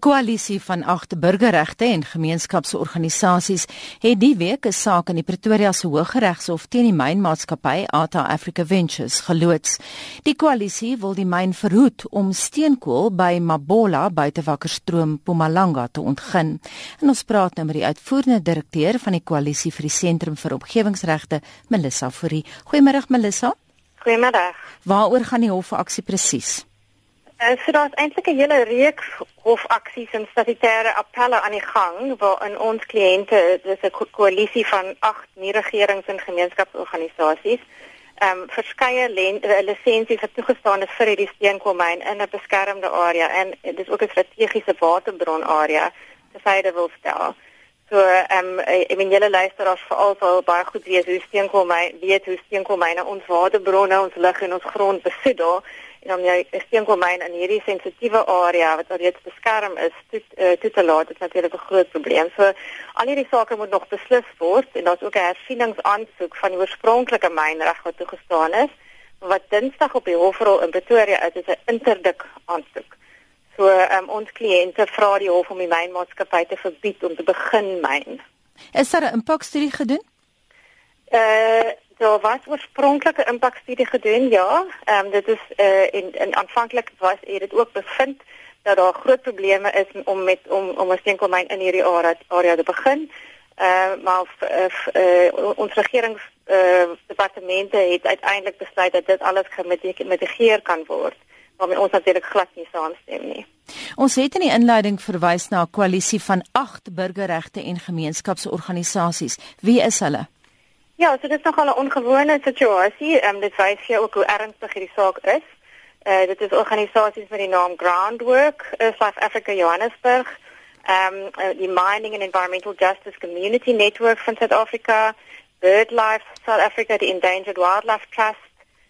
Koalisie van agt burgerregte en gemeenskapsorganisasies het die week 'n saak in die Pretoria se Hooggeregshof teen die mynmaatskappy Ata Africa Ventures geloods. Die koalisie wil die myn verhoed om steenkool by Mabola buite Wakkerstroom, Mpumalanga te ontgin. En ons praat nou met die uitvoerende direkteur van die koalisie vir die Sentrum vir Omgewingsregte, Melissa Fourie. Goeiemôre Melissa. Goeiemôre. Waaroor gaan die hofaksie presies? Uh, so daar's eintlik 'n hele reeks hofaksies en statutêre appelle aan die gang waarin ons kliënte, dis 'n ko koalisie van 8 nie-regerings en gemeenskapsorganisasies, ehm um, verskeie eh, lisensies wat toegestaan is vir hierdie steenkoolmyn in 'n beskermde area en dis ook 'n strategiese waterbron area te syde wil stel. So ehm um, ek meen julle luisteraars veral sal baie goed weet hoe steenkoolmyn weet hoe steenkoolmyne ons waterbronne, ons lug en ons grond besoedel en om jy 'n steenkoolmyn in hierdie sensitiewe area wat alreeds beskerm is toe uh, toe te laat is natuurlik 'n groot probleem. So al hierdie sake moet nog beslis word en daar's ook 'n hersieningsaansoek van die oorspronklike mynreg wat toegestaan is wat Dinsdag op die hofrol in Pretoria is, is 'n interdik aansoek. So um, ons kliënte vra die hof om die mynmaatskappy te verbied om te begin myn. Is daar 'n impakstudie gedoen? Uh Daar was oorspronklik 'n impakstudie gedoen, ja. Ehm um, dit is eh uh, en, en aanvanklik was dit ook bevind dat daar groot probleme is om met om om 'n steenkoolmyn in hierdie area area te begin. Ehm uh, maar uh, uh, ons regerings eh uh, departemente het uiteindelik besluit dat dit alles gemitigeer kan word. Maar ons natuurlik glad nie saamstem nie. Ons het in die inleiding verwys na 'n koalisie van 8 burgerregte en gemeenskapsorganisasies. Wie is hulle? Ja, so dit is nogal 'n ongewone situasie. Ehm um, dit wys vir ook hoe ernstig hierdie saak is. Eh uh, dit is organisasies met die naam Groundwork, uh, South Africa Johannesburg, ehm um, uh, die Mining and Environmental Justice Community Network van Suid-Afrika, BirdLife South Africa, die Endangered Wildlife Trust,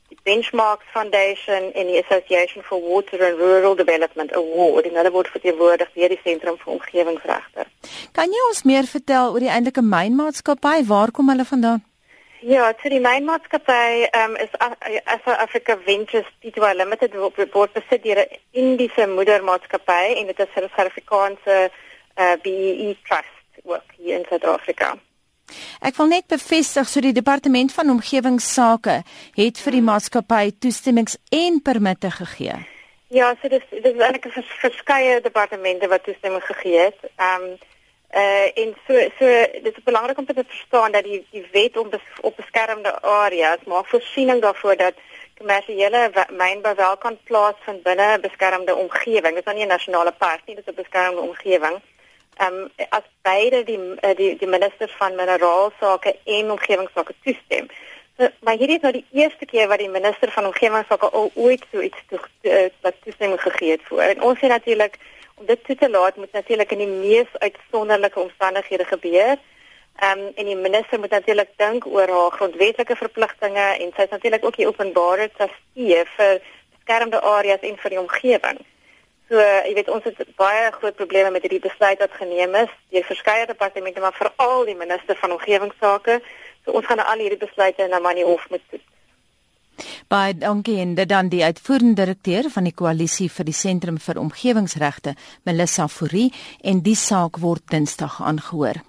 die Benchmarks Foundation en die Association for Water and Rural Development Award. En hulle word verteenwoordig deur die Sentrum vir Omgewingsregte. Kan jy ons meer vertel oor die eintlike mynmaatskappy? Waar kom hulle vandaan? Ja, so die mynmaatskappy um, is as Africa Ventures Pty Limited word besit deur 'n Indiese moedermaatskappy en dit is 'n Suid-Afrikaanse uh, BEE trust ook hier in Suid-Afrika. Ek wil net bevestig so die departement van omgewingsake het vir die maatskappy toestemmings en permitte gegee. Ja, so dis dis eintlik verskeie departemente wat toestemming gegee het. Ehm um, Uh en so so dit is belangrik om te verstaan dat die die wet om bes, op beskermde areas maak voorsiening daarvoor dat kommersiële mynbou wel kan plaasvind binne 'n beskermde omgewing. Dit is nou nie 'n nasionale park nie, dit is 'n beskermde omgewing. Ehm um, as beide die eh, die die minister van mineraalsake en omgewingsake toestem. So, maar hierdie is nou die eerste keer wat die minister van omgewingsake al ooit so iets toe, uh, toestemming gegee het voor. En ons sê natuurlik om dit toe te laat moet natuurlik in die mees uitsonderlike omstandighede gebeur. Ehm um, en die minister moet natuurlik dink oor haar grondwetlike verpligtinge en sy is natuurlik ook die openbare trustee vir beskermde areas en vir die omgewing. So, jy weet ons het baie groot probleme met hierdie besluit wat geneem is deur verskeie departemente maar veral die minister van omgewingsake. So ons gaan nou al hierdie besluite na Manie Hof moet toets. Baie dankie en dit dan die uitvoerende direkteur van die koalisie vir die sentrum vir omgewingsregte, Melissa Fourie, en die saak word Dinsdag aangehoor.